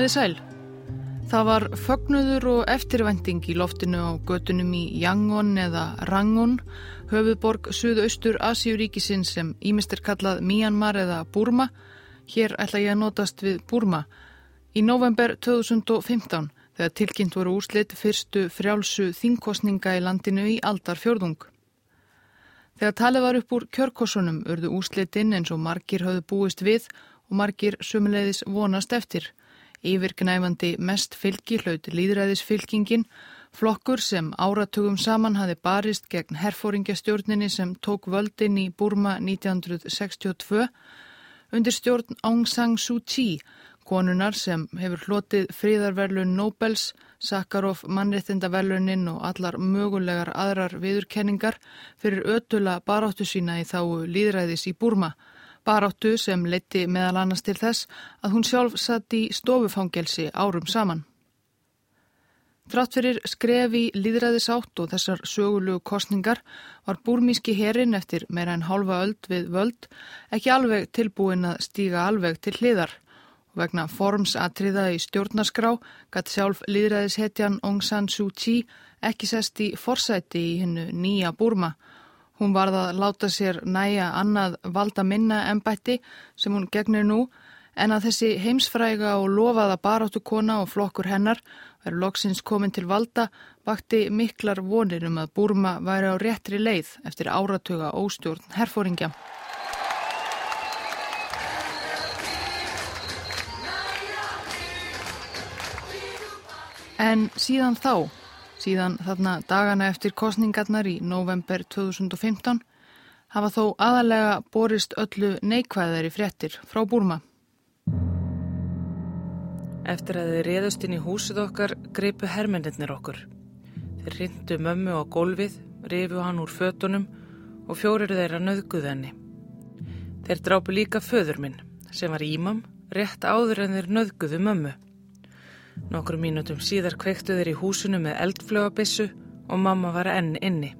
Komiði sæl. Það var fögnuður og eftirvending í loftinu á götunum í Yangon eða Rangon, höfuðborg Suðaustur Asíuríkisin sem ímest er kallað Myanmar eða Burma. Hér ætla ég að notast við Burma. Í november 2015 þegar tilkynnt voru úrslit fyrstu frjálsu þingkostninga í landinu í aldar fjörðung. Þegar talið var upp úr kjörkosunum urðu úrslitinn eins og margir hafðu búist við og margir sumulegðis vonast eftir. Yfirgnæfandi mest fylgi hlaut líðræðisfylkingin, flokkur sem áratugum saman hafi barist gegn herfóringjastjórninni sem tók völdin í Burma 1962 undir stjórn Aung San Suu Kyi, konunar sem hefur hlotið fríðarverlun Nobels, Sakharov mannréttindaverlunin og allar mögulegar aðrar viðurkenningar fyrir ötula baráttu sína í þáu líðræðis í Burma baráttu sem leti meðal annars til þess að hún sjálf satt í stofufangelsi árum saman. Þrátt fyrir skrefi líðræðisátt og þessar sögulegu kostningar var búrmíski herin eftir meira en hálfa öld við völd ekki alveg tilbúin að stíga alveg til hliðar og vegna formsatriða í stjórnarskrá gatt sjálf líðræðishetjan Aung San Suu Kyi ekki sest í forsæti í hennu nýja búrma Hún varða að láta sér næja annað valda minna ennbætti sem hún gegnir nú en að þessi heimsfræga og lofaða baráttu kona og flokkur hennar verður loksins komin til valda vakti miklar vonir um að Burma væri á réttri leið eftir áratuga óstjórn herfóringja. En síðan þá Síðan þarna dagana eftir kostningarnar í november 2015 hafa þó aðalega borist öllu neikvæðari fréttir frá Búrma. Eftir að þið réðust inn í húsið okkar greipu hermennir okkur. Þeir rindu mömmu á gólfið, rifu hann úr fötunum og fjórir þeirra nöðguð henni. Þeir drápu líka föður minn sem var ímam rétt áður en þeir nöðguðu mömmu. Nokkur mínutum síðar kveiktu þeir í húsinu með eldflögabissu og mamma var enn inni.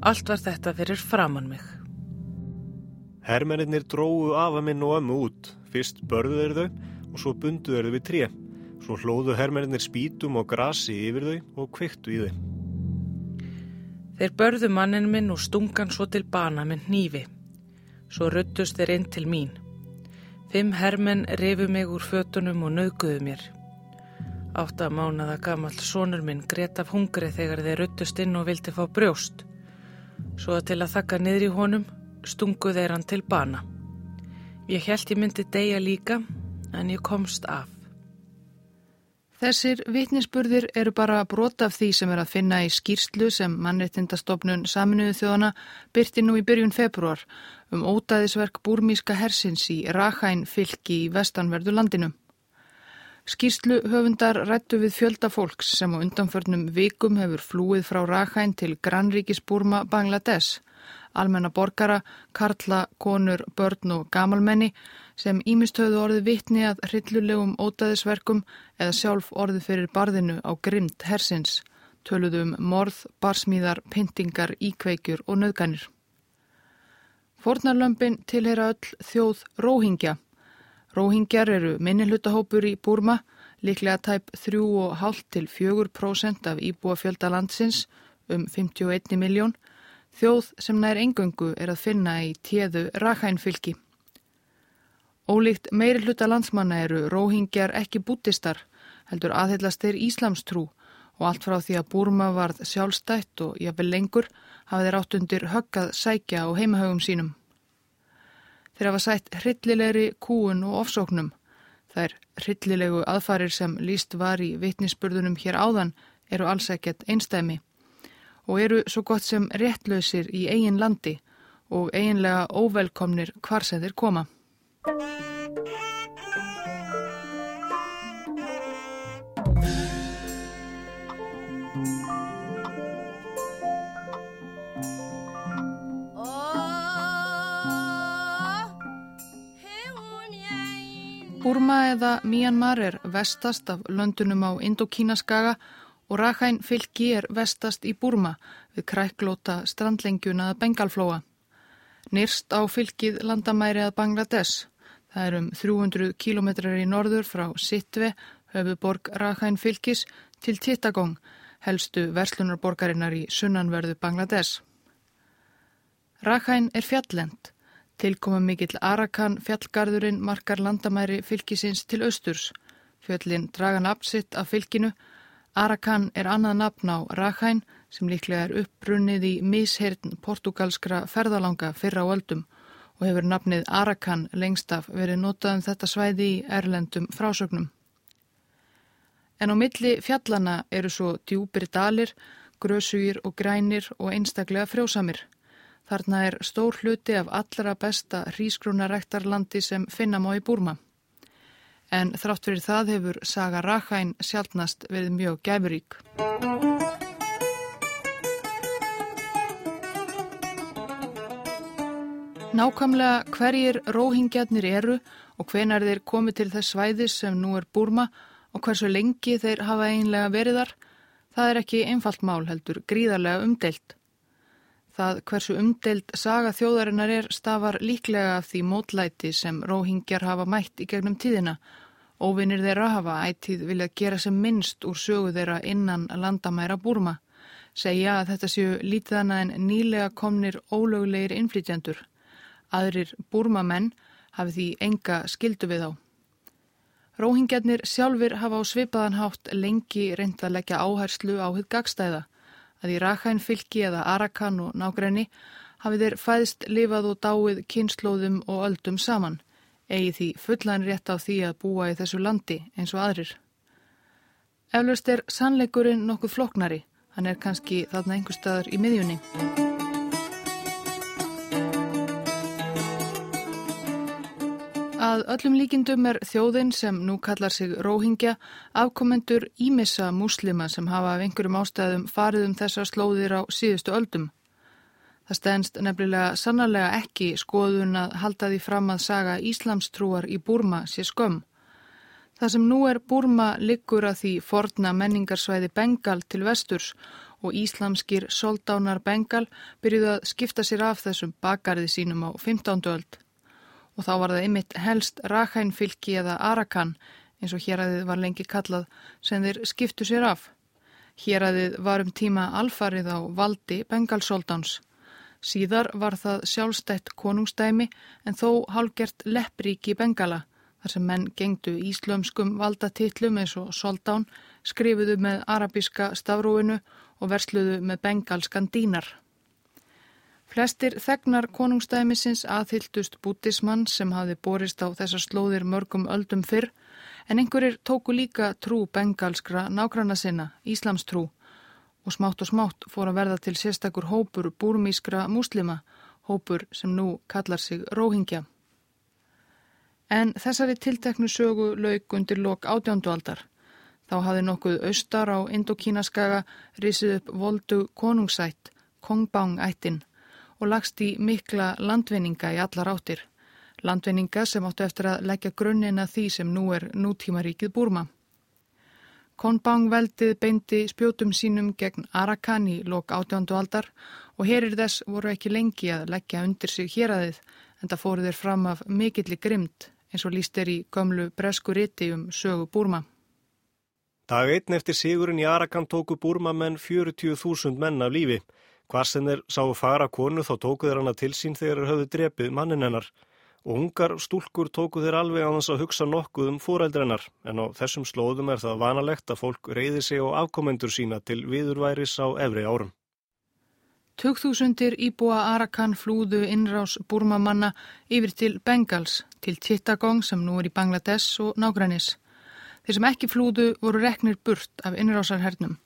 Allt var þetta fyrir framann mig. Hermennir dróðu afa minn og ömmu út. Fyrst börðu þeir þau og svo bundu þeir þau við tré. Svo hlóðu hermennir spítum og grasi yfir þau og kveiktu í þau. Þeir börðu mannin minn og stungan svo til bana með nýfi. Svo ruttust þeir inn til mín. Fimm hermenn refu mig úr fötunum og nauðguðu mér. Átta mánaða gamall sonur minn gret af hungri þegar þeir ruttust inn og vildi fá brjóst. Svo að til að þakka niður í honum stungu þeir hann til bana. Ég held ég myndi deyja líka en ég komst af. Þessir vitninsburðir eru bara brot af því sem er að finna í skýrslu sem mannreittindastofnun saminuðu þjóðana byrti nú í byrjun februar um ótaðisverk búrmíska hersins í Rakhæn fylki í vestanverðu landinu. Skýrslu höfundar rættu við fjölda fólks sem á undanförnum vikum hefur flúið frá Rakhæn til Granríkisbúrma Bangladesh, almenna borgara, karla, konur, börn og gamalmenni sem ímist höfðu orðið vittni að hryllulegum ótaðisverkum eða sjálf orðið fyrir barðinu á grimd hersins, töluðum um morð, barsmíðar, pyntingar, íkveikjur og nöðganir. Fornarlömpin tilhera öll þjóð róhingja Róhingjar eru minnihlutahópur í Burma, líklega tæp 3,5 til 4% af íbúafjölda landsins um 51 miljón, þjóð sem nær engöngu er að finna í téðu Rakhænfylki. Ólíkt meiri hluta landsmanna eru róhingjar ekki bútistar, heldur aðhyllast þeir Íslamstrú og allt frá því að Burma varð sjálfstætt og jafnvel lengur hafa þeir átt undir höggað sækja á heimahögum sínum. Þeir hafa sætt hryllilegri kúun og ofsóknum. Þær hryllilegu aðfarir sem líst var í vitnisspörðunum hér áðan eru alls ekkert einstæmi og eru svo gott sem réttlausir í eigin landi og eiginlega óvelkomnir hvar sem þeir koma. Burma eða Myanmar er vestast af löndunum á Indokínaskaga og Rakhæn fylki er vestast í Burma við kræklóta strandlengjuna að Bengalflóa. Nýrst á fylkið landamæri að Bangladesh. Það er um 300 kilometrar í norður frá Sittve, höfuborg Rakhine fylgis, til Tittagong, helstu verslunarborgarinnar í sunnanverðu Bangladesh. Rakhine er fjallend. Tilkoma mikill Arakan fjallgarðurinn markar landamæri fylgisins til austurs. Fjöllin draga nafnsitt af fylginu. Arakan er annað nafn á Rakhine sem líklega er uppbrunnið í mishertn portugalskra ferðalanga fyrra á öldum og hefur nafnið Arakan lengst af verið notað um þetta svæði í erlendum frásögnum. En á milli fjallana eru svo djúpir dalir, grösugir og grænir og einstaklega frjósamir. Þarna er stór hluti af allra besta hrísgrúnarektarlandi sem finna má í Búrma. En þrátt fyrir það hefur Saga Rakhæn sjálfnast verið mjög gæfurík. Nákvæmlega hverjir róhingjarnir eru og hvenar þeir komi til þess svæðis sem nú er Búrma og hversu lengi þeir hafa einlega veriðar, það er ekki einfalt mál heldur gríðarlega umdeilt. Það hversu umdeilt saga þjóðarinnar er stafar líklega af því mótlæti sem róhingjar hafa mætt í gegnum tíðina. Óvinnir þeirra hafa ættið viljað gera sem minnst úr sögu þeirra innan landamæra Búrma. Segja að þetta séu lítið annað en nýlega komnir ólöglegir innflytjandur. Aðrir búrmamenn hafi því enga skildu við á. Róhingjarnir sjálfur hafa á svipaðan hátt lengi reynd að leggja áherslu á hitt gagstæða að í Rakhæn fylki eða Arakan og nágræni hafi þeir fæðst lifað og dáið kynnslóðum og öldum saman, eigi því fullan rétt á því að búa í þessu landi eins og aðrir. Eflaust er sannleikurinn nokkuð floknari, hann er kannski þarna einhver staðar í miðjunni. Að öllum líkindum er þjóðin sem nú kallar sig Róhingja afkomendur ímissa múslima sem hafa af einhverjum ástæðum farið um þessar slóðir á síðustu öldum. Það stennst nefnilega sannarlega ekki skoðun að halda því fram að saga Íslamstrúar í Búrma sé skömm. Það sem nú er Búrma liggur að því forna menningarsvæði Bengal til vesturs og íslamskir soldánar Bengal byrjuðu að skipta sér af þessum bakarði sínum á 15. öld og þá var það ymitt helst Rakhænfylki eða Arakan eins og héræðið var lengi kallað sem þeir skiptu sér af. Héræðið var um tíma alfarið á valdi Bengalsóldans. Síðar var það sjálfstætt konungstæmi en þó hálgert leppríki Bengala þar sem menn gengdu íslömskum valdatillum eins og Soldán skrifuðu með arabíska stafrúinu og versluðu með bengalskan dínar. Flestir þegnar konungstæmisins aðhyldust bútismann sem hafi borist á þessar slóðir mörgum öldum fyrr en einhverjir tóku líka trú bengalskra nákvæmna sinna, Íslamstrú og smátt og smátt fór að verða til sérstakur hópur búrmískra múslima, hópur sem nú kallar sig Róhingja. En þessari tilteknu sögu lauk undir lok átjándualdar. Þá hafi nokkuð austar á Indokínaskaga risið upp voldu konungsætt, Kongbang-ættin og lagst í mikla landvinninga í allar áttir. Landvinninga sem áttu eftir að leggja grunnina því sem nú er nútímaríkið Búrma. Konbang veldið beindi spjótum sínum gegn Arakan í lok átjándu aldar og herir þess voru ekki lengi að leggja undir sig hér aðið en það fóru þeir fram af mikilli grymt eins og líst er í gömlu bresku riti um sögu Búrma. Dag einn eftir sigurinn í Arakan tóku Búrma menn 40.000 menn af lífi. Hvar sem þeir sáu fara konu þá tóku þeir hana til sín þegar þeir höfðu drepið mannin hennar ungar stúlkur tóku þeir alveg á þess að hugsa nokkuð um fórældrennar en á þessum slóðum er það vanalegt að fólk reyði sig á afkomendur sína til viðurværis á efri árum. Tökþúsundir íbúa Arakan flúðu innrás Burmamanna yfir til Bengals, til Chittagong sem nú er í Bangladesh og nágrænis. Þeir sem ekki flúðu voru reknir burt af innrásarhernum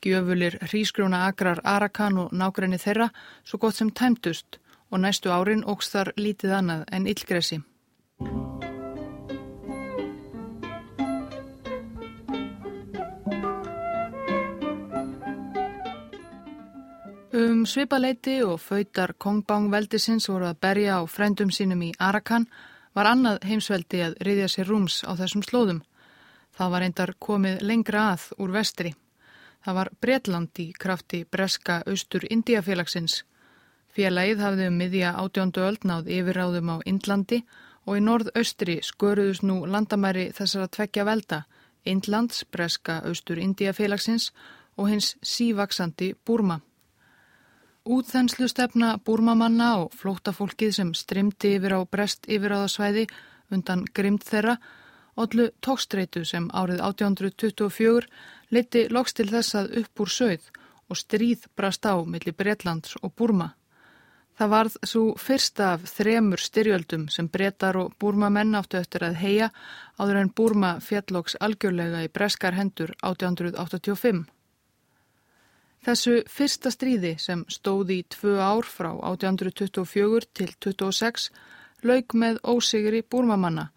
Gjöfulir hrísgrjóna agrar Arakan og nágræni þeirra svo gott sem tæmtust og næstu árin ógst þar lítið annað en illgresi. Um svipaleiti og fautar Kongbang veldisins voru að berja á frendum sínum í Arakan var annað heimsveldi að riðja sér rúms á þessum slóðum. Það var eindar komið lengra að úr vestri. Það var Bretland í krafti breska austur Indiafélagsins. Félagið hafði um miðja átjóndu öll náð yfirráðum á Indlandi og í norðaustri sköruðus nú landamæri þessara tveggja velda, Indlands, Breska, Austur Indiafélagsins og hins sívaksandi Búrma. Útþenslu stefna búrmamanna og flóttafólkið sem strimdi yfir á brest yfiráðasvæði undan grimd þeirra, allu tókstreitu sem árið 1824 liti loks til þess að upp úr sögð og stríð brast á millir Breitlands og Búrma. Það varð svo fyrsta af þremur styrjöldum sem brettar og búrmamenn áttu eftir að heia áður en búrma fjallóks algjörlega í breskar hendur 1885. Þessu fyrsta stríði sem stóði í tvö ár frá 1824 til 26 lauk með ósigri búrmamanna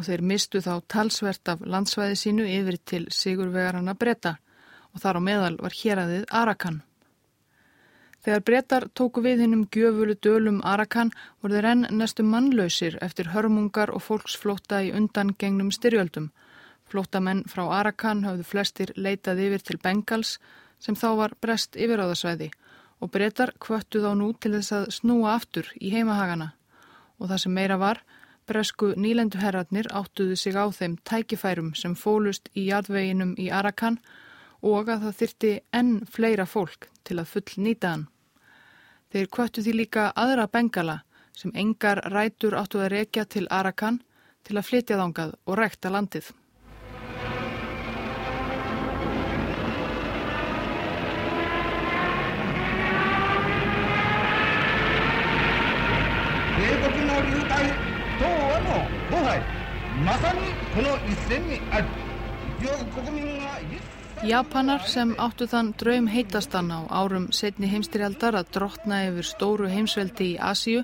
og þeir mistu þá talsvert af landsvæði sínu yfir til sigurvegarana breyta og þar á meðal var héræðið Arakan. Þegar breytar tóku við hinnum gjöfulu dölum Arakan voru þeir enn næstu mannlausir eftir hörmungar og fólksflóta í undangengnum styrjöldum. Flótamenn frá Arakan hafðu flestir leitað yfir til Bengals sem þá var brest yfiráðasvæði og breytar kvöttu þá nú til þess að snúa aftur í heimahagana og það sem meira var, bresku nýlenduherratnir áttuðu sig á þeim tækifærum sem fólust í jadveginum í Arakan og að það þyrti enn fleira fólk til að full nýta hann. Þeir kvöttu því líka aðra bengala sem engar rætur áttu að rekja til Arakan til að flytja þángað og rekta landið. Japanar sem áttu þann draum heitastan á árum setni heimstyrjaldar að drotna yfir stóru heimsveldi í Asíu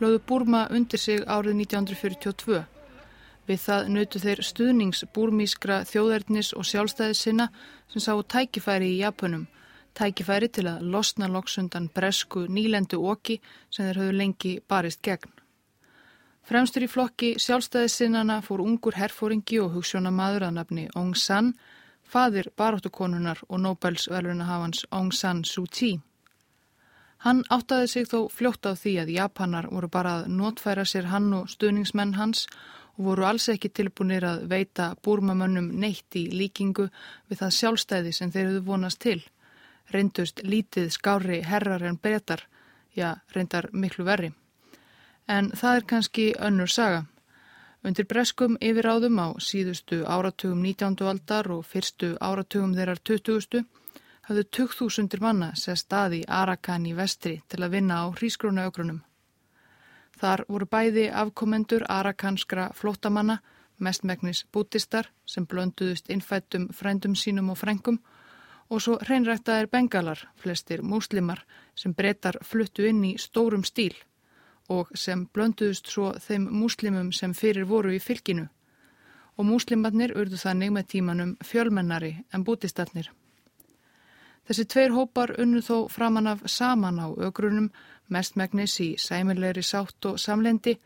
lögðu Burma undir sig árið 1942. Við það nötu þeir stuðnings búrmískra þjóðernis og sjálfstæðis sinna sem sáu tækifæri í Japunum, tækifæri til að losna loksundan bresku nýlendu oki sem þeir höfðu lengi barist gegn. Fremstur í flokki sjálfstæðisinnana fór ungur herfóringi og hugssjónamaður að nafni Aung San, fadir baróttukonunar og Nobels velunahafans Aung San Suu Kyi. Hann áttaði sig þó fljótt á því að Japanar voru bara að notfæra sér hann og stuðningsmenn hans og voru alls ekki tilbúinir að veita búrmamönnum neitt í líkingu við það sjálfstæði sem þeir hefðu vonast til. Reyndust lítið skári herrar en breytar, já reyndar miklu verri en það er kannski önnur saga. Undir breskum yfiráðum á síðustu áratugum 19. aldar og fyrstu áratugum þeirrar 20. hafðu 2000 manna sér staði Arakan í vestri til að vinna á hrísgróna ögrunum. Þar voru bæði afkomendur arakanskra flótamanna, mestmægnis bútistar sem blönduðust innfættum frændum sínum og frengum og svo hreinræktaðir bengalar, flestir múslimar sem breytar fluttu inn í stórum stíl og sem blönduðust svo þeim múslimum sem fyrir voru í fylginu og múslimarnir urðu þannig með tímanum fjölmennari en bútistarnir. Þessi tveir hópar unnu þó framan af saman á ögrunum mestmægnis í sæmilegri sátt og samlendi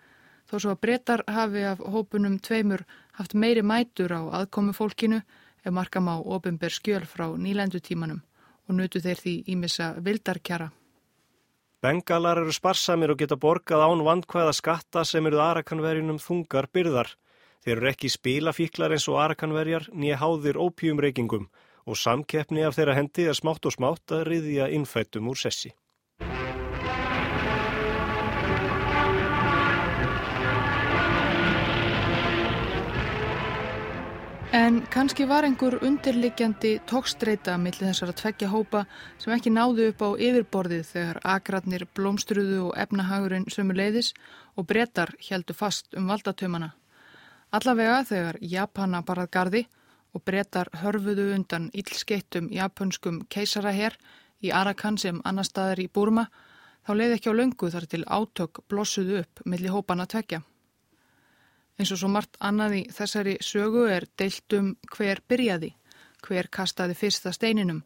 þó svo að breytar hafi af hópunum tveimur haft meiri mætur á aðkomi fólkinu ef markam á ofinber skjöl frá nýlendutímanum og nutu þeir því ímissa vildarkjara. Bengalar eru sparsamir og geta borgað án vandkvæða skatta sem eru arakanverjunum þungar byrðar. Þeir eru ekki spilafíklar eins og arakanverjar nýja háðir ópjumreikingum og samkeppni af þeirra hendi er smátt og smátt að riðja innfættum úr sessi. En kannski var einhver undirliggjandi tókstreita millir þessara tveggja hópa sem ekki náðu upp á yfirborðið þegar agratnir blómstruðu og efnahagurinn sömu leiðis og brettar heldu fast um valdatömana. Allavega þegar Japana barað gardi og brettar hörfuðu undan illskeittum japanskum keisaraher í Arakan sem annar staðar í Burma þá leiði ekki á löngu þar til átök blossuðu upp millir hópana tveggja. Eins og svo margt annað í þessari sögu er deilt um hver byrjaði, hver kastaði fyrsta steininum,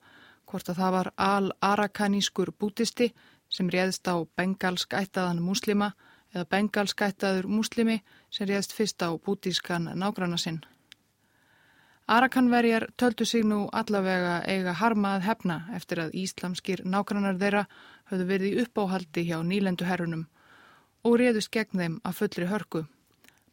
hvort að það var al-arakanískur bútisti sem réðst á bengalskættaðan muslima eða bengalskættaður muslimi sem réðst fyrst á bútískan nágranna sinn. Arakanverjar töldu sig nú allavega eiga harmað hefna eftir að íslamskir nágrannar þeirra höfðu verið í uppáhaldi hjá nýlendu herrunum og réðust gegn þeim að fullri hörku.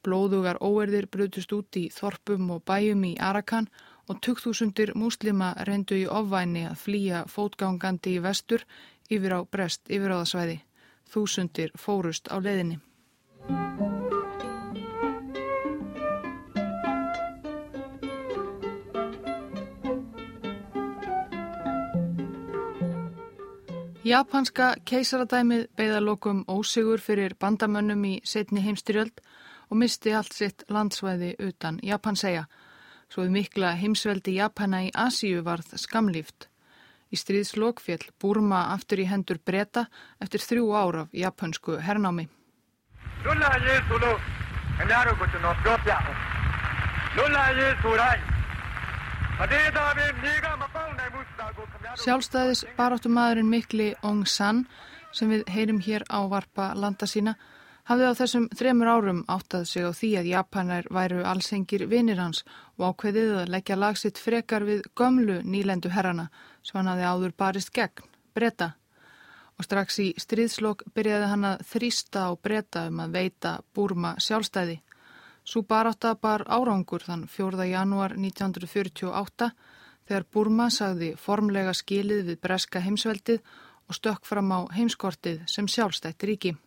Blóðugar óerðir brutust út í Þorpum og bæjum í Arakan og 2000 múslima reyndu í ofvæni að flýja fótgangandi í vestur yfir á brest yfiráðasvæði. Þúsundir fórust á leiðinni. Japanska keisaradæmið beigðalokum ósigur fyrir bandamönnum í setni heimstyrjöld og misti allt sitt landsvæði utan Japansæja. Svo við mikla heimsveldi Japana í Asíu varð skamlíft. Í stríðslokfjall Burma aftur í hendur breyta eftir þrjú ár af japansku hernámi. Er. Sjálfstæðis baráttumadurinn mikli Ong San sem við heyrim hér á varpa landa sína hafði á þessum þremur árum áttað sig á því að Japanar væru allsengir vinir hans og ákveðið að leggja lagsitt frekar við gömlu nýlendu herrana sem hann hafði áður barist gegn, breyta. Og strax í stríðslokk byrjaði hann að þrýsta og breyta um að veita Burma sjálfstæði. Sú barátta bar árangur þann 4. janúar 1948 þegar Burma sagði formlega skilið við breska heimsveldið og stökk fram á heimskortið sem sjálfstætt ríki.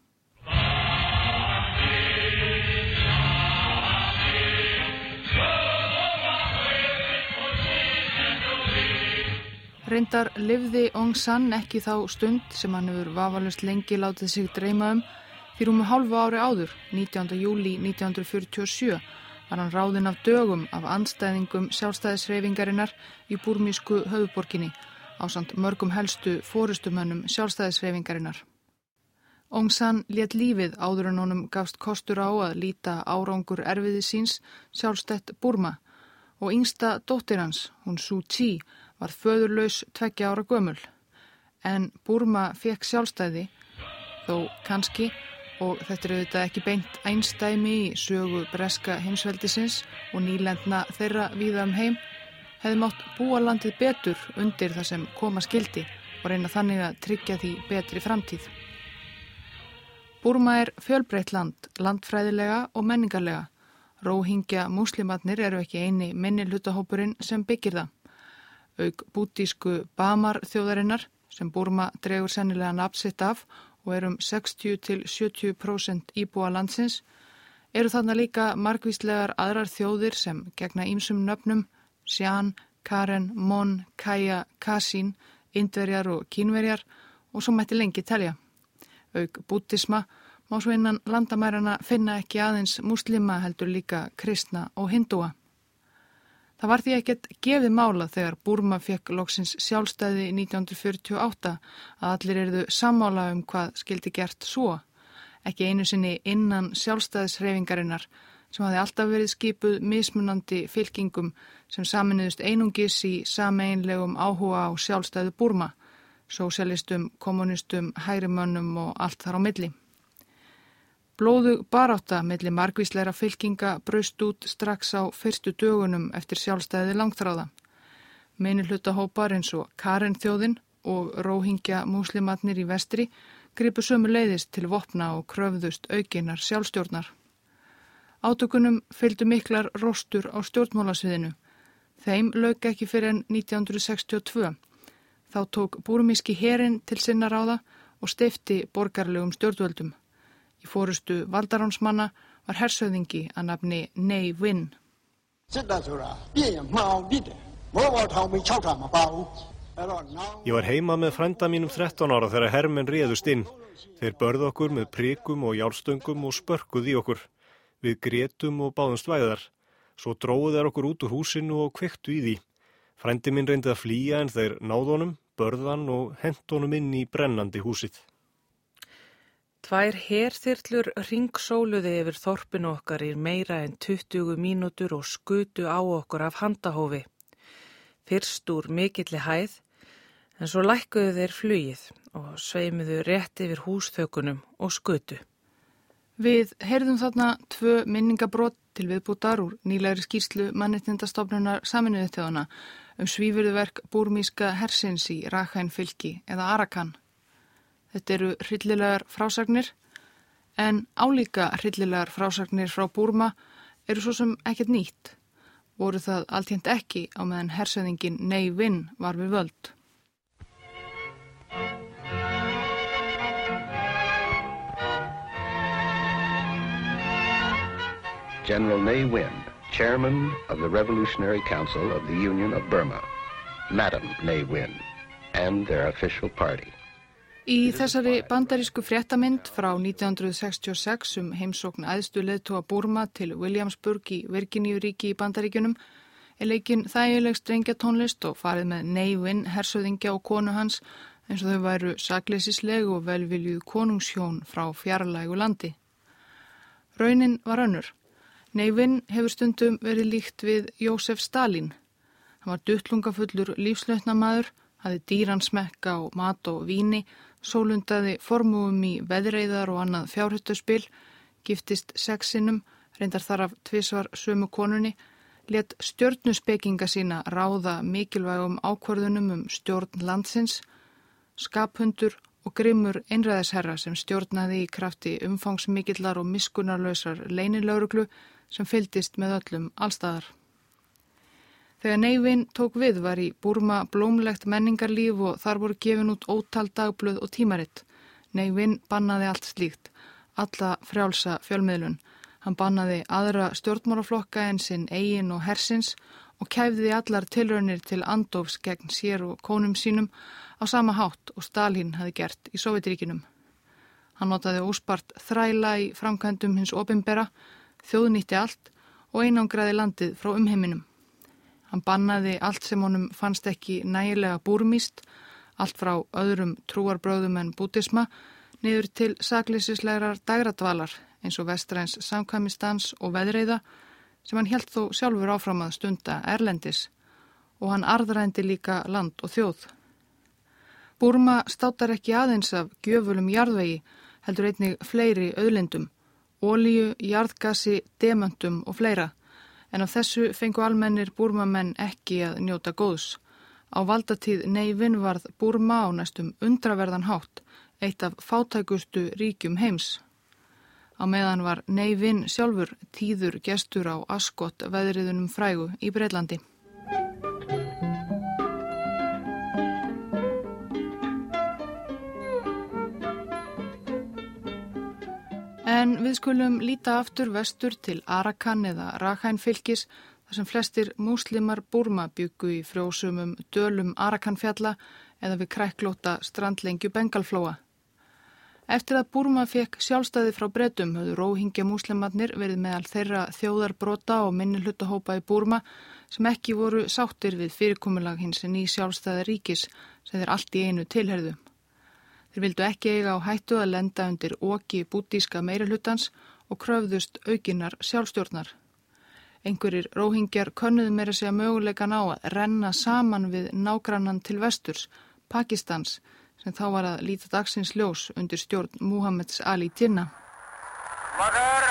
Reyndar livði Ong San ekki þá stund sem hann hefur vafalust lengi látið sig dreyma um Því rúmu hálfu ári áður, 19. júli 1947, var hann ráðinn af dögum af anstæðingum sjálfstæðisreyfingarinnar í búrmísku höfuborginni á samt mörgum helstu fórustumönnum sjálfstæðisreyfingarinnar. Ong San let lífið áður en honum gafst kostur á að líta árangur erfiði síns sjálfstætt Burma og yngsta dóttir hans, hún Suu Kyi, var föðurlaus tveggja ára gömul. En Burma fekk sjálfstæði, þó kannski, og þetta er auðvitað ekki beint einstæmi í sögu breska heimsveldisins og nýlendna þeirra víða um heim, hefði mátt búa landið betur undir það sem koma skildi og reyna þannig að tryggja því betri framtíð. Burma er fjölbreytt land, landfræðilega og menningarlega. Róhingja muslimatnir eru ekki eini minni hlutahópurinn sem byggir það. Aug bútísku Bamar þjóðarinnar sem Burma dregur sennilega napsitt af og er um 60-70% íbúa landsins, eru þarna líka margvíslegar aðrar þjóðir sem gegna ímsum nöfnum, Sján, Karen, Mon, Kaja, Kasín, Indverjar og Kínverjar og svo mætti lengi telja. Aug bútisma má svo innan landamærarna finna ekki aðeins muslima heldur líka kristna og hindúa. Það var því ekkert gefið mála þegar Burma fekk loksins sjálfstæði 1948 að allir erðu sammála um hvað skildi gert svo. Ekki einu sinni innan sjálfstæðisreifingarinnar sem hafi alltaf verið skipuð mismunandi fylkingum sem saminuðust einungis í sameinlegum áhuga á sjálfstæðu Burma, sósialistum, kommunistum, hægrimönnum og allt þar á milli. Blóðu baráta millir margvísleira fylkinga braust út strax á fyrstu dögunum eftir sjálfstæði langþráða. Meinu hlutahópar eins og Karen þjóðin og róhingja múslimatnir í vestri gripu sömu leiðist til vopna og kröfðust aukinar sjálfstjórnar. Átökunum fylgdu miklar róstur á stjórnmálasviðinu. Þeim lög ekki fyrir enn 1962. Þá tók búrumíski herin til sinna ráða og steifti borgarlegum stjórnvöldum. Í fórustu valdaránsmanna var hersöðingi að nafni Nei Win. Ég var heima með frænda mínum 13 ára þegar hermen réðust inn. Þeir börðu okkur með príkum og jálstöngum og spörkuð í okkur. Við gretum og báðum stvæðar. Svo dróðu þeir okkur út úr húsinu og kvektu í því. Frændi minn reyndið að flýja en þeir náðunum, börðan og hendunum inn í brennandi húsið. Tvær herþyrlur ringsóluði yfir þorpinu okkar í meira en 20 mínútur og skutu á okkur af handahófi. Fyrst úr mikilli hæð, en svo lækkuðu þeir flugið og sveimiðu rétt yfir húsþökunum og skutu. Við heyrðum þarna tvö minningabrót til viðbútar úr nýlegri skýrslu mannitindastofnunar saminuðið þjóðana um svífurðuverk búrmíska hersins í Rakhæn fylki eða Arakan. Þetta eru hryllilegar frásagnir En álíka hryllilegar frásagnir frá Búrma eru svo sem ekkert nýtt. Voru það alltjönd ekki á meðan hersöðingin Nei Vinn var við völd. General Ne Win, Chairman of the Revolutionary Council of the Union of Burma, Madam Ne Win, and their official party. Í þessari bandarísku fréttamind frá 1966 um heimsókn aðstu leðtóa Burma til Williamsburg í Virginíuríki í bandaríkunum er leikin þægileg strengja tónlist og farið með neivinn hersöðingja og konu hans eins og þau væru saklesislegu og velviljuð konungshjón frá fjarlægu landi. Raunin var önnur. Neivinn hefur stundum verið líkt við Jósef Stalin. Hann var duttlungafullur lífslautnamaður, hafi dýran smekka á mat og víni, sólundaði formúum í veðreiðar og annað fjárhuttuspil, giftist sexinum, reyndar þar af tvísvar sömu konunni, let stjórnuspekinga sína ráða mikilvægum ákvörðunum um stjórn landsins, skaphundur og grimmur einræðisherra sem stjórnaði í krafti umfangsmikillar og miskunarlausar leinilauruglu sem fyldist með öllum allstæðar. Þegar Neivin tók við var í Burma blómlegt menningarlíf og þar voru gefin út ótal dagblöð og tímaritt. Neivin bannaði allt slíkt, alla frjálsa fjölmiðlun. Hann bannaði aðra stjórnmáraflokka en sinn eigin og hersins og kæfði allar tilraunir til andofs gegn sér og konum sínum á sama hátt og Stalin hafi gert í Sovjetríkinum. Hann notaði óspart þræla í framkvæmdum hins opimbera, þjóðnýtti allt og einangraði landið frá umheiminum. Hann bannaði allt sem honum fannst ekki nægilega búrmíst, allt frá öðrum trúarbröðum en bútisma, niður til saklýsislegar dagradvalar eins og vestræns samkvæmistans og veðreiða sem hann helt þó sjálfur áfram að stunda erlendis og hann arðrændi líka land og þjóð. Búrma státar ekki aðeins af gjöfulum jarðvegi, heldur einnig fleiri auðlindum, ólíu, jarðgasi, demöntum og fleira, en af þessu fengu almennir búrmamenn ekki að njóta góðs. Á valdatíð neyvin varð Búrma á næstum undraverðan hátt, eitt af fátækustu ríkjum heims. Á meðan var neyvin sjálfur tíður gestur á askott veðriðunum frægu í Breitlandi. En við skulum líta aftur vestur til Arakan eða Rakhæn fylgis þar sem flestir múslimar Burma byggu í frjósumum dölum Arakanfjalla eða við kræklóta strandlengju Bengalflóa. Eftir að Burma fekk sjálfstæði frá bretum höfðu róhingja múslimarnir verið meðal þeirra þjóðarbrota og minnilhutahópa í Burma sem ekki voru sáttir við fyrirkomulag hins en í sjálfstæða ríkis sem þeir allt í einu tilherðu. Þeir vildu ekki eiga á hættu að lenda undir oki bútíska meirulhutans og kröfðust aukinar sjálfstjórnar. Engurir róhingjar könnuðu meira segja mögulegan á að renna saman við nágrannan til vesturs, Pakistans, sem þá var að líta dagsins ljós undir stjórn Muhammeds Ali Jinnah. Magar,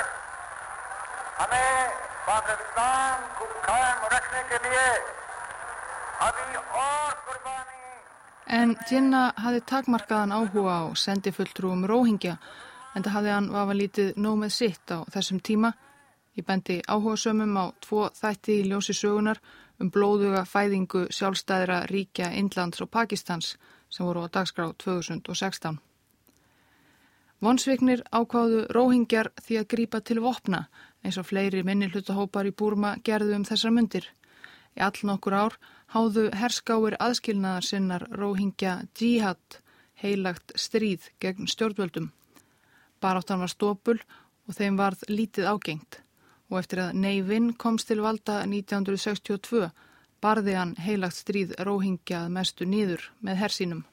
hame Pakistan kum khaim rakhne ke liye abhi aur kurban En Jinnah hafði takmarkaðan áhuga á sendifulltrúum Róhingja en það hafði hann vafa lítið nóg með sitt á þessum tíma. Ég bendi áhuga sömum á tvo þætti í ljósi sögunar um blóðuga fæðingu sjálfstæðra ríkja Indlands og Pakistans sem voru á dagskrá 2016. Vonsviknir ákváðu Róhingjar því að grípa til vopna eins og fleiri minnihlutahópar í Búrma gerðu um þessar myndir. Í all nokkur ár háðu herskáir aðskilnaðar sinnar róhingja djihad, heilagt stríð gegn stjórnvöldum. Baráttan var stópul og þeim varð lítið ágengt og eftir að Neivin komst til valda 1962 barði hann heilagt stríð róhingja mestu nýður með hersínum.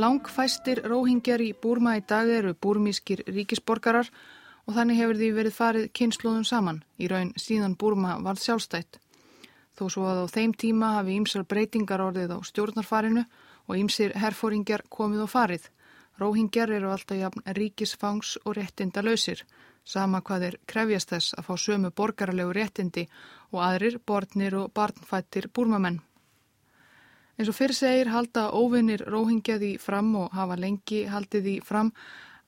Langfæstir róhingjar í Búrma í dag eru búrmískir ríkisborgarar og þannig hefur því verið farið kynnslóðum saman í raun síðan Búrma varð sjálfstætt. Þó svo að á þeim tíma hafi ímsar breytingar orðið á stjórnarfarinu og ímsir herfóringjar komið og farið. Róhingjar eru alltaf jafn ríkisfangs og réttinda lausir, sama hvað er krefjast þess að fá sömu borgarlegu réttindi og aðrir bortnir og barnfættir búrmamenn. Eins og fyrir segir halda óvinnir róhingjaði fram og hafa lengi haldið því fram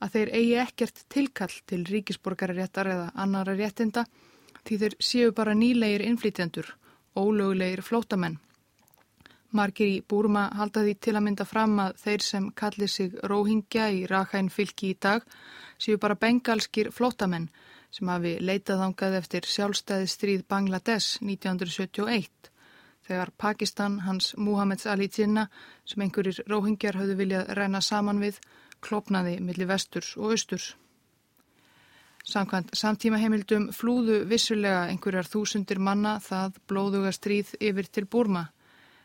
að þeir eigi ekkert tilkall til ríkisborgararéttar eða annara réttinda því þeir séu bara nýlegir innflýtjendur, ólögulegir flótamenn. Margir í Búrma halda því til að mynda fram að þeir sem kallir sig róhingja í Rakhæn fylki í dag séu bara bengalskir flótamenn sem hafi leitað ángað eftir sjálfstæði stríð Bangladesh 1971 þegar Pakistan hans Muhammeds Ali Jinnah sem einhverjir róhingjar hafðu viljað ræna saman við klopnaði millir vesturs og austurs. Samkvæmt samtíma heimildum flúðu vissulega einhverjar þúsundir manna það blóðuga stríð yfir til Búrma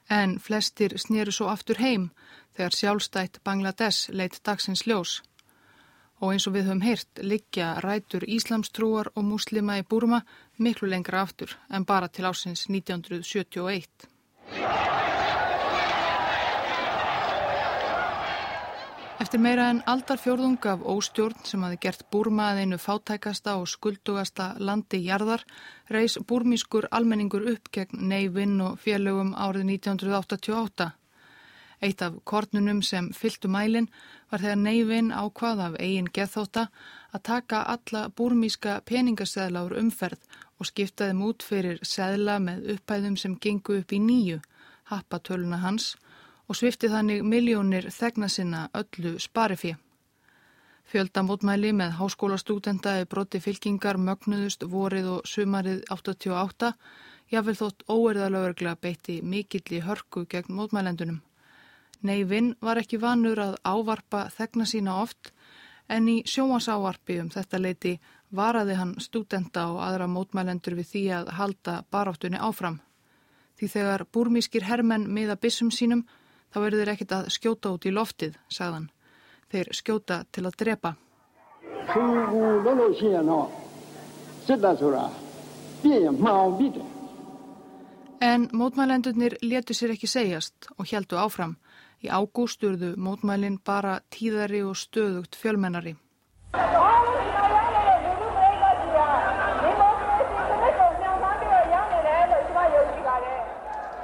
en flestir snýru svo aftur heim þegar sjálfstætt Bangladesh leitt dagsins ljós. Og eins og við höfum heyrt liggja rætur Íslamstrúar og muslima í Burma miklu lengra aftur en bara til ásins 1971. Eftir meira en aldarfjörðung af óstjórn sem hafi gert Búrma að einu fátækasta og skuldugasta landi jarðar reys búrmískur almenningur upp gegn Neivinn og félögum árið 1988. Eitt af kornunum sem fylltu mælin var þegar Neivinn ákvað af eigin geðþóta að taka alla búrmíska peningaseðla úr umferð og skiptaði mút fyrir seðla með upphæðum sem gengu upp í nýju, happatöluna hans, og svifti þannig miljónir þegna sinna öllu sparifí. Fjöldamótmæli með háskólastúdenda eða broti fylkingar mögnuðust vorið og sumarið 88, jáfnvel þótt óerðalögurgla beitti mikill í hörku gegn mótmælendunum. Neivinn var ekki vanur að ávarpa þegna sína oft, en í sjómasávarpi um þetta leiti varaði hann stúdenda og aðra mótmælendur við því að halda baráttunni áfram. Því þegar búrmískir hermenn miða bissum sínum þá verður þeir ekkit að skjóta út í loftið, sagðan. Þeir skjóta til að drepa. En mótmælendurnir letu sér ekki segjast og heldu áfram. Í ágúst urðu mótmælinn bara tíðari og stöðugt fjölmennari.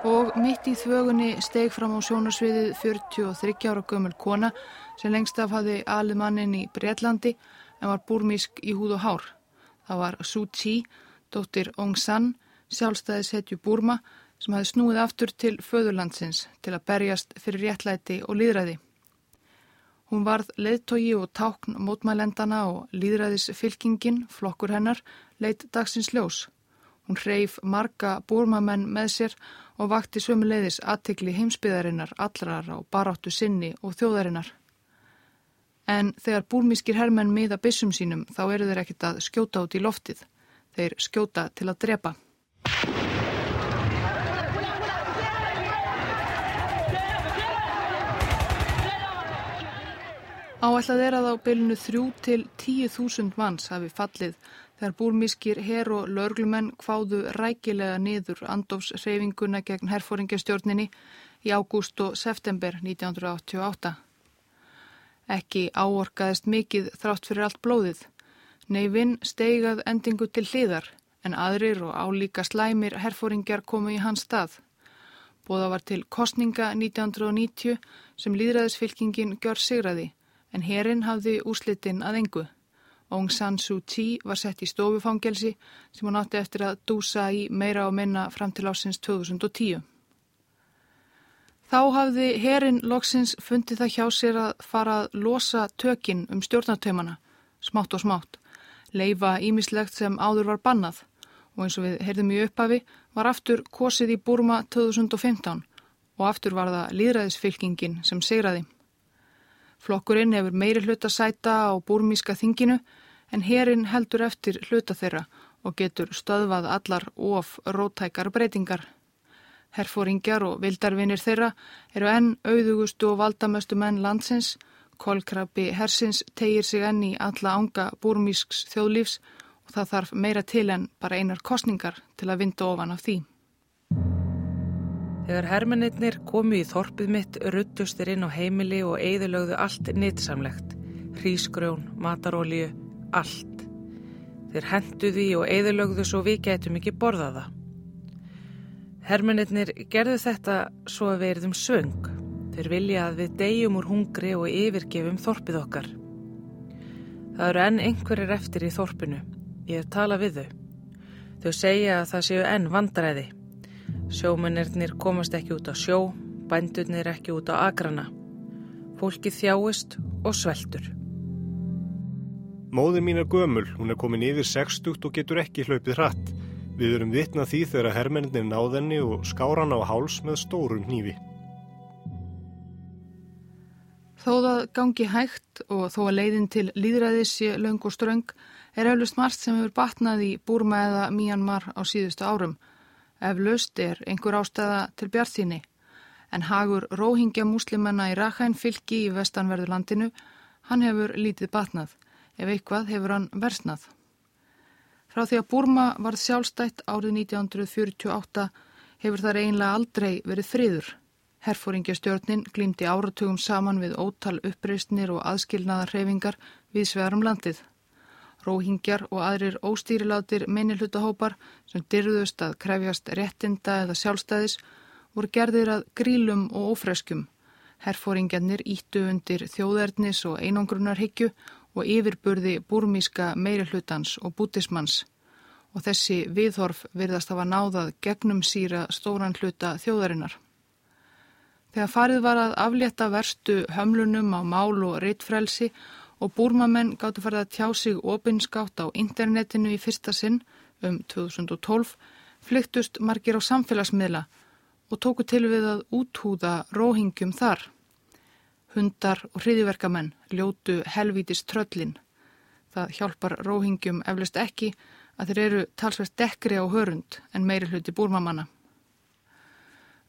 Og mitt í þvögunni steg fram á sjónarsviðið 43 ára gömul kona sem lengst af hafi alið mannin í Breitlandi en var búrmísk í húð og hár. Það var Suu Kyi, dóttir Aung San, sjálfstæðishetju Búrma sem hafi snúið aftur til föðurlandsins til að berjast fyrir réttlæti og líðræði. Hún varð leðtogi og tákn mótmælendana og líðræðisfylkingin, flokkur hennar, leitt dagsins ljós. Hún hreif marga búrmamenn með sér og vakti sömuleiðis aðtikli heimsbyðarinnar, allrar á baráttu sinni og þjóðarinnar. En þegar búrmískir hermenn miða bissum sínum þá eru þeir ekkit að skjóta út í loftið. Þeir skjóta til að drepa. Áætlað er að á bylunu þrjú til tíu þúsund manns hafi fallið þegar búrmískir her og lörglumenn kváðu rækilega niður andofsreyfinguna gegn herfóringjastjórninni í ágúst og september 1988. Ekki áorkaðist mikið þrátt fyrir allt blóðið. Neivinn steigað endingu til hliðar en aðrir og álíka slæmir herfóringjar komu í hans stað. Bóða var til kostninga 1990 sem líðræðisfylkingin gjör sigraði en herin hafði úslitinn að engu. Aung San Suu Kyi var sett í stofufangelsi sem hún átti eftir að dúsa í meira og minna fram til ásins 2010. Þá hafði herin loksins fundið það hjá sér að fara að losa tökinn um stjórnartöymana, smátt og smátt, leifa ímislegt sem áður var bannað og eins og við heyrðum í upphafi var aftur kosið í Burma 2015 og aftur var það líðræðisfylkingin sem segraði. Flokkurinn hefur meiri hluta sæta á búrmíska þinginu en herin heldur eftir hluta þeirra og getur stöðvað allar of rótækar breytingar. Herfóringjar og vildarvinir þeirra eru enn auðugustu og valdamöstu menn landsins, kolkrabbi hersins tegir sig enn í alla ánga búrmísks þjóðlífs og það þarf meira til en bara einar kostningar til að vinda ofan af því. Þegar hermennir komu í þorpið mitt ruttustir inn á heimili og eigðulögðu allt nýtsamlegt, hrísgrjón, matarólíu, allt. Þeir hendu því og eðilögðu svo við getum ekki borðaða. Hermennir gerðu þetta svo að við erðum svöng. Þeir vilja að við deyjum úr hungri og yfirgefum þorpið okkar. Það eru enn einhverjir eftir í þorpinu. Ég hef talað við þau. Þau segja að það séu enn vandræði. Sjómennirnir komast ekki út á sjó, bændurnir ekki út á agrana. Fólki þjáist og sveltur. Móður mín er gömul, hún er komin yfir 60 og getur ekki hlaupið hratt. Við erum vitnað því þegar hermennir náðenni og skáran á háls með stórum hnífi. Þó það gangi hægt og þó að leiðin til líðræðis sé löng og ströng er eflust margt sem hefur batnað í Búrma eða Myanmar á síðustu árum. Eflust er einhver ástæða til bjartþínni en hagur róhingja múslimanna í Rakhæn fylki í vestanverðu landinu, hann hefur lítið batnað, ef eitthvað hefur hann versnað. Frá því að Búrma varð sjálfstætt árið 1948 hefur þar einlega aldrei verið friður. Herfóringjastjórnin glýmdi áratugum saman við ótal uppreistnir og aðskilnaðar hreyfingar við svegarum landið. Róhingjar og aðrir óstýrilátir minnilhutahópar sem dyrðust að krefjast réttinda eða sjálfstæðis voru gerðir að grílum og ófreskum. Herfóringjarnir íttu undir þjóðernis og einangrunarhyggju og yfirburði búrmíska meirihlutans og bútismans og þessi viðhorf virðast hafa náðað gegnum síra stóran hluta þjóðarinnar. Þegar farið var að aflétta verstu hömlunum á mál og reittfrelsi og búrmamenn gáttu farið að tjá sig opinskátt á internetinu í fyrsta sinn um 2012 flyktust margir á samfélagsmiðla og tóku til við að úthúða róhingjum þar. Hundar og hriðiverkamenn ljótu helvítis tröllin. Það hjálpar róhingjum eflust ekki að þeir eru talsvægt dekkri á hörund en meiri hluti búrmamanna.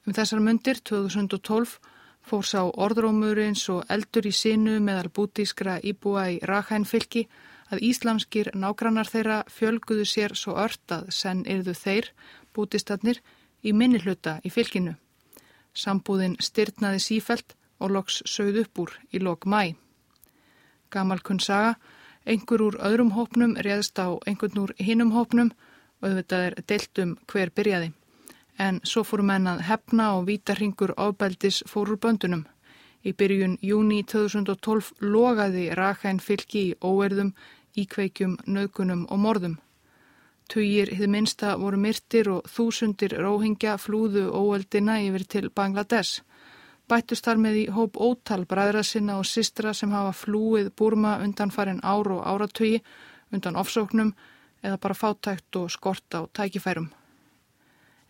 Um þessar myndir 2012 fór sá orðrómur eins og eldur í sinu meðal bútískra íbúa í Rakhæn fylki að íslamskir nágrannar þeirra fjölguðu sér svo ört að senn yrðu þeir, bútistarnir, í minnihluta í fylginu. Sambúðin styrnaði sífelt og loks sögð upp úr í lok mæ. Gamal kunn saga, einhver úr öðrum hópnum réðst á einhvern úr hinnum hópnum og auðvitað er deilt um hver byrjaði. En svo fórum henn að hefna og vítarhingur ábeldis fórur böndunum. Í byrjun júni 2012 logaði Rakhæn fylgi í óerðum, íkveikjum, nöðkunum og morðum. Tugir hið minsta voru myrtir og þúsundir róhingja flúðu óeldina yfir til Bangladesh. Bættust þar með í hóp ótal bræðra sinna og sistra sem hafa flúið Burma undan farin ár og áratögi, undan ofsóknum eða bara fátækt og skort á tækifærum.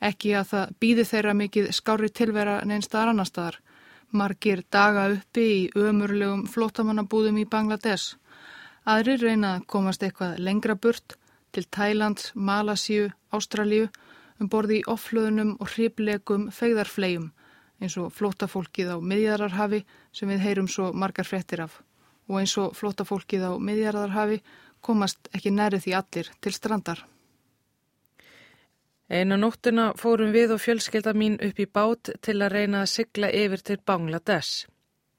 Ekki að það býði þeirra mikið skári tilvera neins staðar annar staðar. Margir daga uppi í ömurlegum flótamannabúðum í Bangladesh. Aðrir reyna að komast eitthvað lengra burt til Tælands, Malasíu, Ástralíu um borði í oflöðunum og hriblegum fegðarflegjum eins og flótafólkið á miðjararhafi sem við heyrum svo margar frettir af og eins og flótafólkið á miðjararhafi komast ekki næri því allir til strandar. Einu nóttuna fórum við og fjölskelda mín upp í bát til að reyna að sigla yfir til Bangladesh.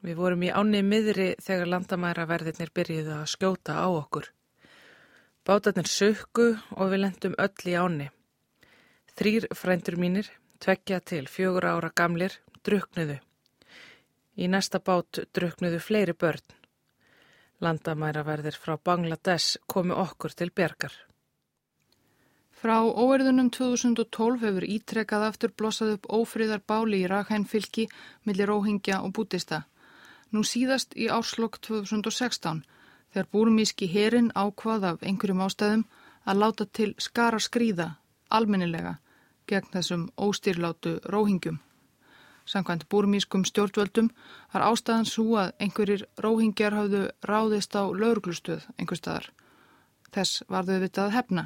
Við vorum í áni miðri þegar landamæraverðirnir byrjuði að skjóta á okkur. Bátarnir sökku og við lendum öll í áni. Þrýr frændur mínir, tveggja til fjögur ára gamlir, druknuðu. Í næsta bát druknuðu fleiri börn. Landamæraverðir frá Bangladesh komu okkur til bergar. Frá óverðunum 2012 hefur ítrekkað aftur blossað upp ófriðar báli í Rakhæn fylki millir óhingja og bútista. Nú síðast í árslokk 2016 þegar búrumíski herin ákvað af einhverjum ástæðum að láta til skara skrýða almennilega gegn þessum óstýrlátu róhingjum. Samkvæmt búrumískum stjórnvöldum har ástæðan svo að einhverjir róhingjar hafðu ráðist á lauruglustöð einhver staðar. Þess var þau vitað hefna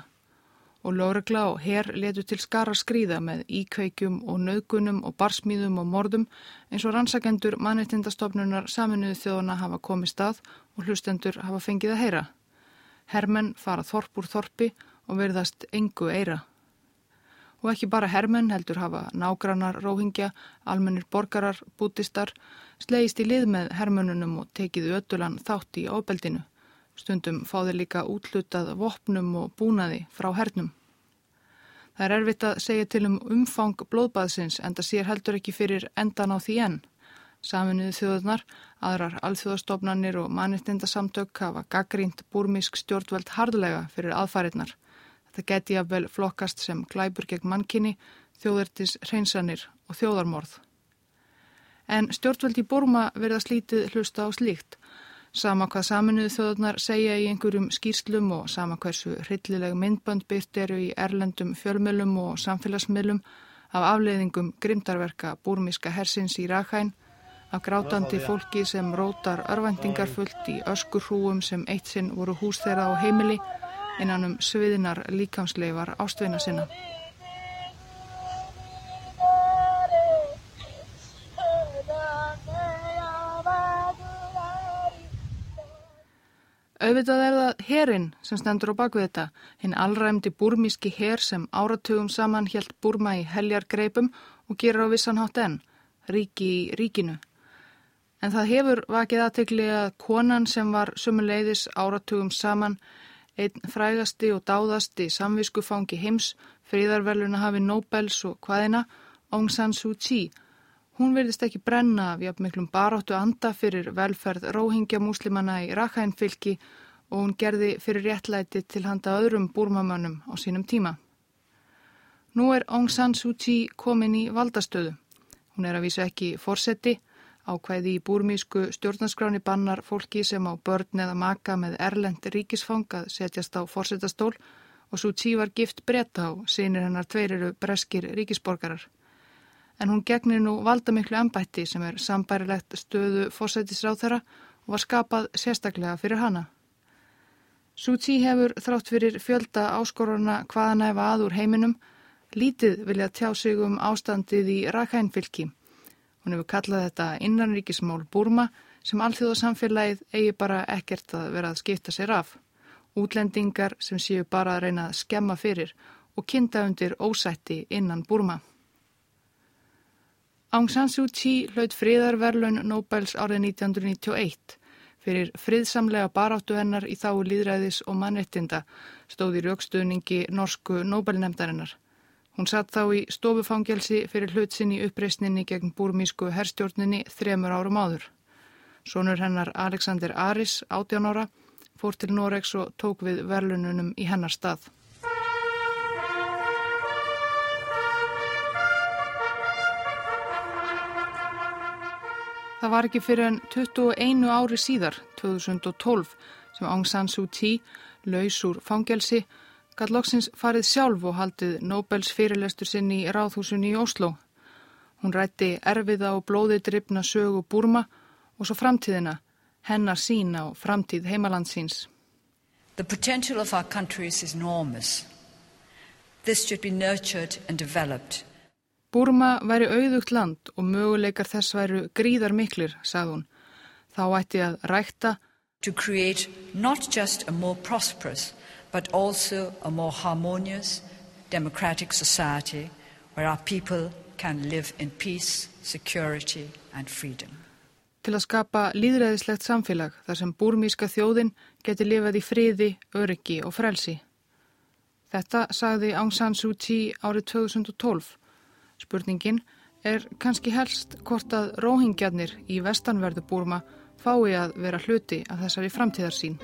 og lögregla og herr letu til skara skrýða með íkveikjum og nöðgunum og barsmýðum og mordum eins og rannsakendur mannreitindastofnunar saminuðu þjóðana hafa komið stað og hlustendur hafa fengið að heyra. Hermenn fara þorp úr þorpi og verðast engu eira. Og ekki bara hermenn heldur hafa nágrannar, róhingja, almennir borgarar, bútistar, slegist í lið með hermennunum og tekið ötulan þátt í ábeldinu. Stundum fá þeir líka útlutað vopnum og búnaði frá hernum. Það er erfitt að segja til um umfang blóðbaðsins en það sér heldur ekki fyrir endan á því enn. Saminuðu þjóðunar, aðrar alþjóðastofnanir og mannittindasamtök hafa gaggrínt búrmísk stjórnveld hardulega fyrir aðfæriðnar. Þetta geti að vel flokkast sem glæpur gegn mannkinni, þjóðertis hreinsanir og þjóðarmorð. En stjórnveld í Búrma verða slítið hlusta á slíkt Sama hvað saminuðu þjóðunar segja í einhverjum skýrslum og sama hversu hryllileg myndbönd byrt eru í erlendum fjölmjölum og samfélagsmiðlum af afleiðingum grimdarverka búrmíska hersins í Rakhæn, af grátandi fólki sem rótar örvendingar fullt í öskurhrúum sem eitt sinn voru hús þeirra á heimili innan um sviðinar líkamsleifar ástveina sinna. Auðvitað er það herin sem stendur á bakvið þetta, hinn allræmdi burmíski her sem áratugum saman helt Burma í heljar greipum og gerur á vissan hátt enn, ríki í ríkinu. En það hefur vakið aðtegli að konan sem var sumuleiðis áratugum saman, einn frægasti og dáðasti samviskufangi heims, fríðarverluna hafi Nobels og hvaðina, Aung San Suu Kyi, Hún verðist ekki brenna af jafn miklum baráttu anda fyrir velferð róhingja múslimanna í Rakhænfylki og hún gerði fyrir réttlæti til handa öðrum búrmamönnum á sínum tíma. Nú er Aung San Suu Kyi komin í valdastöðu. Hún er að vísa ekki fórseti, ákvæði í búrmísku stjórnarskráni bannar fólki sem á börn eða maka með erlend ríkisfang að setjast á fórsetastól og Suu Kyi var gift breyta á, sínir hennar tveiriru breskir ríkisborgarar en hún gegnir nú valdamiklu ennbætti sem er sambærilegt stöðu fósætisráð þeirra og var skapað sérstaklega fyrir hana. Súti hefur þrátt fyrir fjölda áskoruna hvaðan efa aður heiminum lítið vilja tjá sig um ástandið í Rakhænfylki. Hún hefur kallað þetta innanríkismál Burma sem allþjóðasamfélagið eigi bara ekkert að vera að skipta sér af. Útlendingar sem séu bara að reyna að skemma fyrir og kynnta undir ósætti innan Burma. Aung San Suu Kyi hlaut fríðarverlun Nobels árið 1991 fyrir friðsamlega baráttu hennar í þáu líðræðis og mannrettinda stóði raukstuðningi norsku Nobelnemdarinnar. Hún satt þá í stofufangelsi fyrir hlutsin í uppreysninni gegn búrmísku herstjórninni þremur árum áður. Sónur hennar Alexander Aris, 18 ára, fór til Noregs og tók við verlununum í hennar stað. Það var ekki fyrir en 21 ári síðar, 2012, sem Aung San Suu Kyi, laus úr fangelsi, gæt loksins farið sjálf og haldið Nobels fyrirlestur sinn í ráðhúsunni í Oslo. Hún rætti erfiða og blóðið drifna sögu Burma og svo framtíðina, hennar sín á framtíð heimalandsins. The potential of our countries is enormous. This should be nurtured and developed. Burma væri auðugt land og möguleikar þess væru gríðar miklir, sagði hún. Þá ætti að rækta To create not just a more prosperous but also a more harmonious democratic society where our people can live in peace, security and freedom. Til að skapa líðræðislegt samfélag þar sem búrmíska þjóðin geti lifað í friði, öryggi og frelsi. Þetta sagði Aung San Suu Kyi árið 2012 Spurningin er kannski helst hvort að róhingjarnir í vestanverðu búrma fái að vera hluti af þessari framtíðarsín.